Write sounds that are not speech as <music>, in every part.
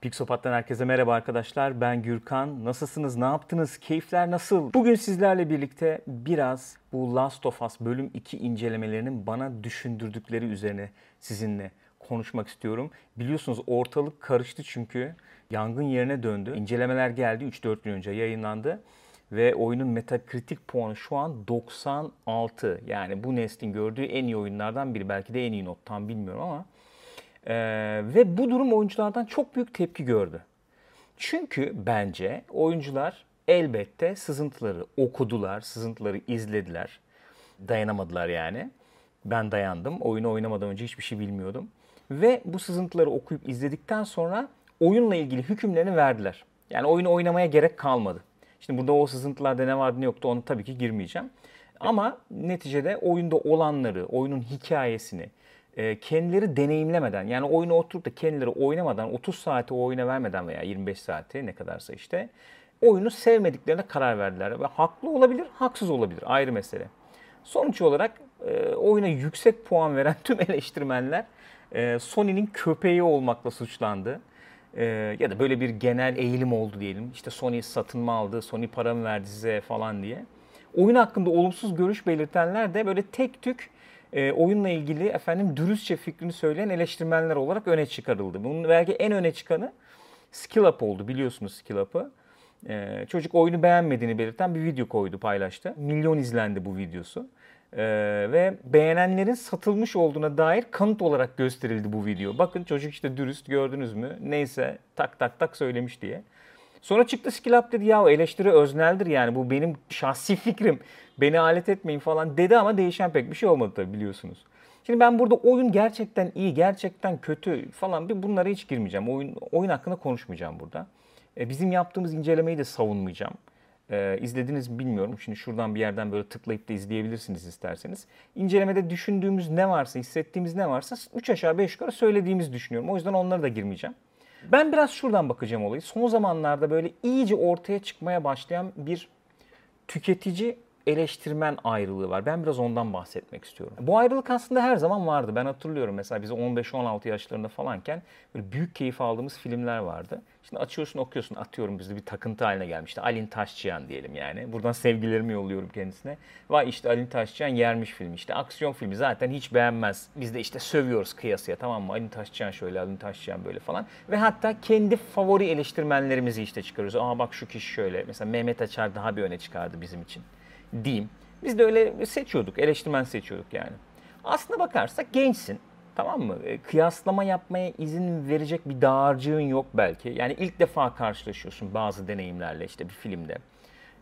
Pixopat'tan herkese merhaba arkadaşlar. Ben Gürkan. Nasılsınız? Ne yaptınız? Keyifler nasıl? Bugün sizlerle birlikte biraz bu Last of Us bölüm 2 incelemelerinin bana düşündürdükleri üzerine sizinle konuşmak istiyorum. Biliyorsunuz ortalık karıştı çünkü yangın yerine döndü. İncelemeler geldi 3-4 gün önce yayınlandı. Ve oyunun Metacritic puanı şu an 96. Yani bu neslin gördüğü en iyi oyunlardan biri. Belki de en iyi not tam bilmiyorum ama ee, ve bu durum oyunculardan çok büyük tepki gördü. Çünkü bence oyuncular elbette sızıntıları okudular, sızıntıları izlediler. Dayanamadılar yani. Ben dayandım. Oyunu oynamadan önce hiçbir şey bilmiyordum. Ve bu sızıntıları okuyup izledikten sonra oyunla ilgili hükümlerini verdiler. Yani oyunu oynamaya gerek kalmadı. Şimdi burada o sızıntılarda ne vardı ne yoktu onu tabii ki girmeyeceğim. Ama neticede oyunda olanları, oyunun hikayesini, e, kendileri deneyimlemeden yani oyunu oturup da kendileri oynamadan 30 saati o oyuna vermeden veya 25 saati ne kadarsa işte oyunu sevmediklerine karar verdiler. Ve haklı olabilir, haksız olabilir ayrı mesele. Sonuç olarak e, oyuna yüksek puan veren <laughs> tüm eleştirmenler e, Sony'nin köpeği olmakla suçlandı. E, ya da böyle bir genel eğilim oldu diyelim. İşte Sony satın mı aldı, Sony para mı verdi size falan diye. Oyun hakkında olumsuz görüş belirtenler de böyle tek tük e, oyunla ilgili efendim dürüstçe fikrini söyleyen eleştirmenler olarak öne çıkarıldı. Bunun belki en öne çıkanı Skill oldu biliyorsunuz Skill. E, çocuk oyunu beğenmediğini belirten bir video koydu paylaştı. Milyon izlendi bu videosu. Ee, ve beğenenlerin satılmış olduğuna dair kanıt olarak gösterildi bu video. Bakın çocuk işte dürüst gördünüz mü? Neyse tak tak tak söylemiş diye. Sonra çıktı Skill dedi ya eleştiri özneldir yani bu benim şahsi fikrim. Beni alet etmeyin falan dedi ama değişen pek bir şey olmadı tabii biliyorsunuz. Şimdi ben burada oyun gerçekten iyi, gerçekten kötü falan bir bunlara hiç girmeyeceğim. Oyun oyun hakkında konuşmayacağım burada. E, bizim yaptığımız incelemeyi de savunmayacağım. E, izlediniz mi bilmiyorum. Şimdi şuradan bir yerden böyle tıklayıp da izleyebilirsiniz isterseniz. İncelemede düşündüğümüz ne varsa, hissettiğimiz ne varsa 3 aşağı 5 yukarı söylediğimizi düşünüyorum. O yüzden onlara da girmeyeceğim. Ben biraz şuradan bakacağım olayı. Son zamanlarda böyle iyice ortaya çıkmaya başlayan bir tüketici eleştirmen ayrılığı var. Ben biraz ondan bahsetmek istiyorum. Bu ayrılık aslında her zaman vardı. Ben hatırlıyorum mesela biz 15-16 yaşlarında falanken böyle büyük keyif aldığımız filmler vardı. Şimdi açıyorsun okuyorsun atıyorum bizde bir takıntı haline gelmişti. Alin Taşçıyan diyelim yani. Buradan sevgilerimi yolluyorum kendisine. Vay işte Alin Taşçıyan yermiş film işte. Aksiyon filmi zaten hiç beğenmez. Biz de işte sövüyoruz kıyasıya tamam mı? Alin Taşçıyan şöyle, Alin Taşçıyan böyle falan. Ve hatta kendi favori eleştirmenlerimizi işte çıkarıyoruz. Aa bak şu kişi şöyle. Mesela Mehmet Açar daha bir öne çıkardı bizim için diyeyim. Biz de öyle seçiyorduk, eleştirmen seçiyorduk yani. Aslına bakarsak gençsin. Tamam mı? E, kıyaslama yapmaya izin verecek bir dağarcığın yok belki. Yani ilk defa karşılaşıyorsun bazı deneyimlerle işte bir filmde.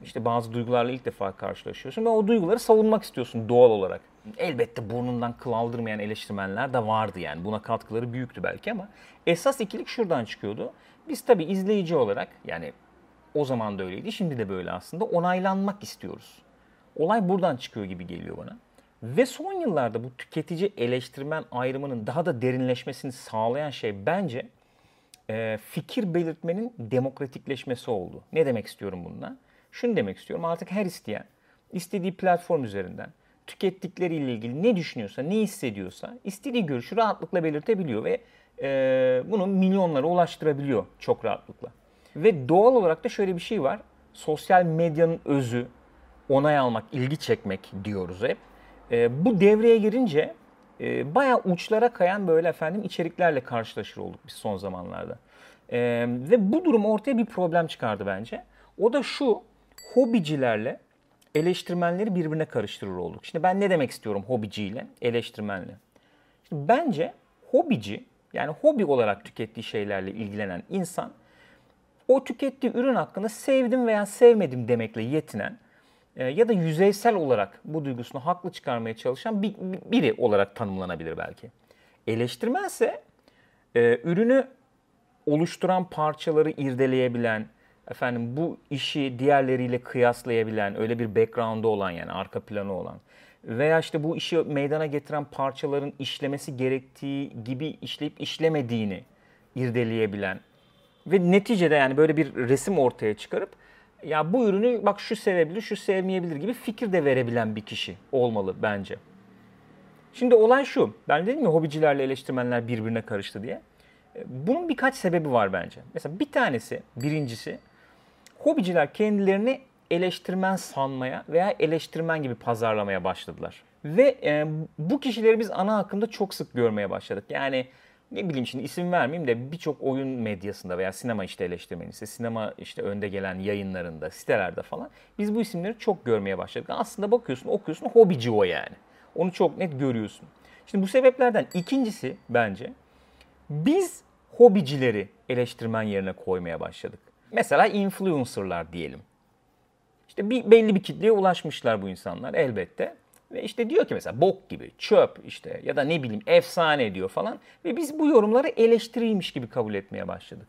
İşte bazı duygularla ilk defa karşılaşıyorsun ve o duyguları savunmak istiyorsun doğal olarak. Elbette burnundan kıl aldırmayan eleştirmenler de vardı yani. Buna katkıları büyüktü belki ama esas ikilik şuradan çıkıyordu. Biz tabii izleyici olarak yani o zaman da öyleydi, şimdi de böyle aslında onaylanmak istiyoruz. Olay buradan çıkıyor gibi geliyor bana. Ve son yıllarda bu tüketici eleştirmen ayrımının daha da derinleşmesini sağlayan şey bence e, fikir belirtmenin demokratikleşmesi oldu. Ne demek istiyorum bununla? Şunu demek istiyorum artık her isteyen istediği platform üzerinden tükettikleriyle ilgili ne düşünüyorsa, ne hissediyorsa istediği görüşü rahatlıkla belirtebiliyor ve e, bunu milyonlara ulaştırabiliyor çok rahatlıkla. Ve doğal olarak da şöyle bir şey var. Sosyal medyanın özü, onay almak, ilgi çekmek diyoruz hep. E, bu devreye girince e, bayağı uçlara kayan böyle efendim içeriklerle karşılaşır olduk biz son zamanlarda. E, ve bu durum ortaya bir problem çıkardı bence. O da şu, hobicilerle eleştirmenleri birbirine karıştırır olduk. Şimdi ben ne demek istiyorum hobiciyle, eleştirmenle? Şimdi bence hobici, yani hobi olarak tükettiği şeylerle ilgilenen insan, o tükettiği ürün hakkında sevdim veya sevmedim demekle yetinen ya da yüzeysel olarak bu duygusunu haklı çıkarmaya çalışan bir, biri olarak tanımlanabilir belki. Eleştirmense e, ürünü oluşturan parçaları irdeleyebilen, efendim bu işi diğerleriyle kıyaslayabilen, öyle bir background'u olan yani arka planı olan veya işte bu işi meydana getiren parçaların işlemesi gerektiği gibi işleyip işlemediğini irdeleyebilen ve neticede yani böyle bir resim ortaya çıkarıp ya bu ürünü bak şu sevebilir, şu sevmeyebilir gibi fikir de verebilen bir kişi olmalı bence. Şimdi olay şu. Ben dedim ya hobicilerle eleştirmenler birbirine karıştı diye. E, bunun birkaç sebebi var bence. Mesela bir tanesi, birincisi hobiciler kendilerini eleştirmen sanmaya veya eleştirmen gibi pazarlamaya başladılar. Ve e, bu kişileri biz ana akımda çok sık görmeye başladık. Yani ne bileyim şimdi isim vermeyeyim de birçok oyun medyasında veya sinema işte eleştirmenisi, sinema işte önde gelen yayınlarında, sitelerde falan biz bu isimleri çok görmeye başladık. Aslında bakıyorsun, okuyorsun hobici o yani. Onu çok net görüyorsun. Şimdi bu sebeplerden ikincisi bence biz hobicileri eleştirmen yerine koymaya başladık. Mesela influencerlar diyelim. İşte bir belli bir kitleye ulaşmışlar bu insanlar elbette. Ve işte diyor ki mesela bok gibi, çöp işte ya da ne bileyim efsane diyor falan. Ve biz bu yorumları eleştiriymiş gibi kabul etmeye başladık.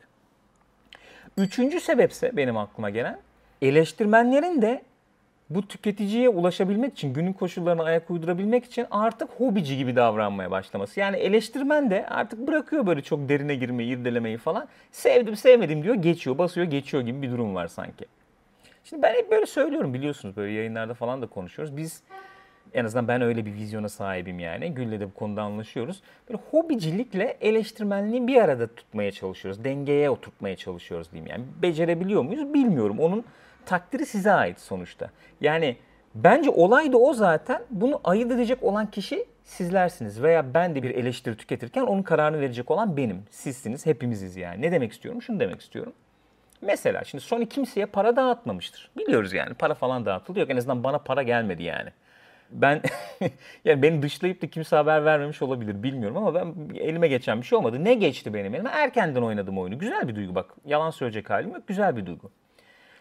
Üçüncü sebepse benim aklıma gelen eleştirmenlerin de bu tüketiciye ulaşabilmek için, günün koşullarına ayak uydurabilmek için artık hobici gibi davranmaya başlaması. Yani eleştirmen de artık bırakıyor böyle çok derine girmeyi, irdelemeyi falan. Sevdim sevmedim diyor, geçiyor, basıyor, geçiyor gibi bir durum var sanki. Şimdi ben hep böyle söylüyorum biliyorsunuz böyle yayınlarda falan da konuşuyoruz. Biz en azından ben öyle bir vizyona sahibim yani. Gül'le de bu konuda anlaşıyoruz. Böyle hobicilikle eleştirmenliği bir arada tutmaya çalışıyoruz. Dengeye oturtmaya çalışıyoruz diyeyim yani. Becerebiliyor muyuz bilmiyorum. Onun takdiri size ait sonuçta. Yani bence olay da o zaten. Bunu ayırt edecek olan kişi sizlersiniz. Veya ben de bir eleştiri tüketirken onun kararını verecek olan benim. Sizsiniz, hepimiziz yani. Ne demek istiyorum? Şunu demek istiyorum. Mesela şimdi Sony kimseye para dağıtmamıştır. Biliyoruz yani para falan dağıtılıyor. En azından bana para gelmedi yani. Ben <laughs> yani beni dışlayıp da kimse haber vermemiş olabilir bilmiyorum ama ben elime geçen bir şey olmadı. Ne geçti benim elime? Erkenden oynadım oyunu. Güzel bir duygu bak. Yalan söyleyecek halim yok. Güzel bir duygu.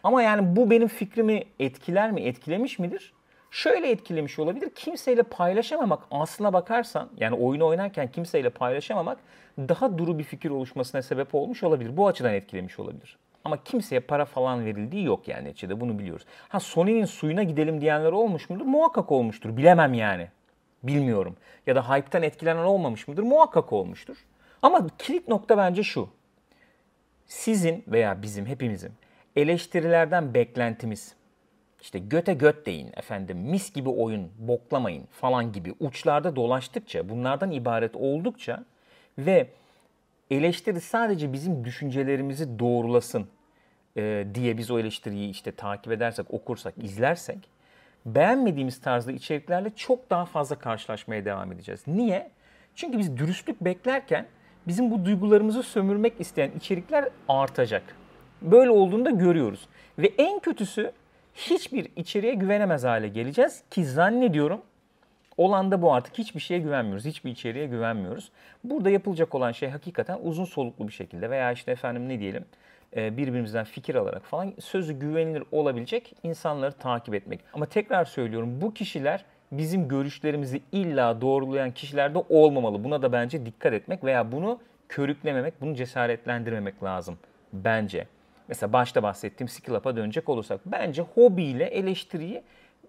Ama yani bu benim fikrimi etkiler mi? Etkilemiş midir? Şöyle etkilemiş olabilir. Kimseyle paylaşamamak aslına bakarsan yani oyunu oynarken kimseyle paylaşamamak daha duru bir fikir oluşmasına sebep olmuş olabilir. Bu açıdan etkilemiş olabilir. Ama kimseye para falan verildiği yok yani neticede bunu biliyoruz. Ha Sony'nin suyuna gidelim diyenler olmuş mudur? Muhakkak olmuştur. Bilemem yani. Bilmiyorum. Ya da hype'tan etkilenen olmamış mıdır? Muhakkak olmuştur. Ama kilit nokta bence şu. Sizin veya bizim hepimizin eleştirilerden beklentimiz işte göte göt deyin efendim mis gibi oyun boklamayın falan gibi uçlarda dolaştıkça bunlardan ibaret oldukça ve eleştiri sadece bizim düşüncelerimizi doğrulasın e, diye biz o eleştiriyi işte takip edersek, okursak, izlersek beğenmediğimiz tarzda içeriklerle çok daha fazla karşılaşmaya devam edeceğiz. Niye? Çünkü biz dürüstlük beklerken bizim bu duygularımızı sömürmek isteyen içerikler artacak. Böyle olduğunu da görüyoruz. Ve en kötüsü hiçbir içeriğe güvenemez hale geleceğiz ki zannediyorum olan da bu artık hiçbir şeye güvenmiyoruz. Hiçbir içeriğe güvenmiyoruz. Burada yapılacak olan şey hakikaten uzun soluklu bir şekilde veya işte efendim ne diyelim birbirimizden fikir alarak falan sözü güvenilir olabilecek insanları takip etmek. Ama tekrar söylüyorum bu kişiler bizim görüşlerimizi illa doğrulayan kişiler de olmamalı. Buna da bence dikkat etmek veya bunu körüklememek, bunu cesaretlendirmemek lazım bence. Mesela başta bahsettiğim skill up'a dönecek olursak bence hobiyle eleştiriyi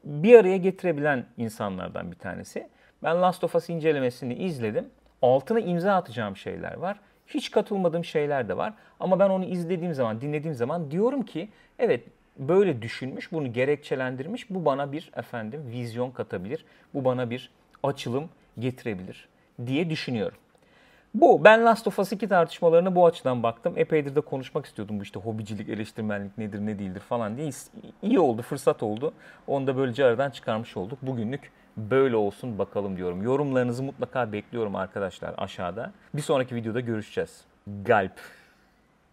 bir araya getirebilen insanlardan bir tanesi. Ben Last of Us incelemesini izledim. Altına imza atacağım şeyler var. Hiç katılmadığım şeyler de var. Ama ben onu izlediğim zaman, dinlediğim zaman diyorum ki evet böyle düşünmüş, bunu gerekçelendirmiş. Bu bana bir efendim vizyon katabilir. Bu bana bir açılım getirebilir diye düşünüyorum. Bu. Ben Last of Us 2 tartışmalarına bu açıdan baktım. Epeydir de konuşmak istiyordum bu işte hobicilik, eleştirmenlik nedir ne değildir falan diye. İyi oldu, fırsat oldu. Onu da böylece aradan çıkarmış olduk. Bugünlük böyle olsun bakalım diyorum. Yorumlarınızı mutlaka bekliyorum arkadaşlar aşağıda. Bir sonraki videoda görüşeceğiz. Galp.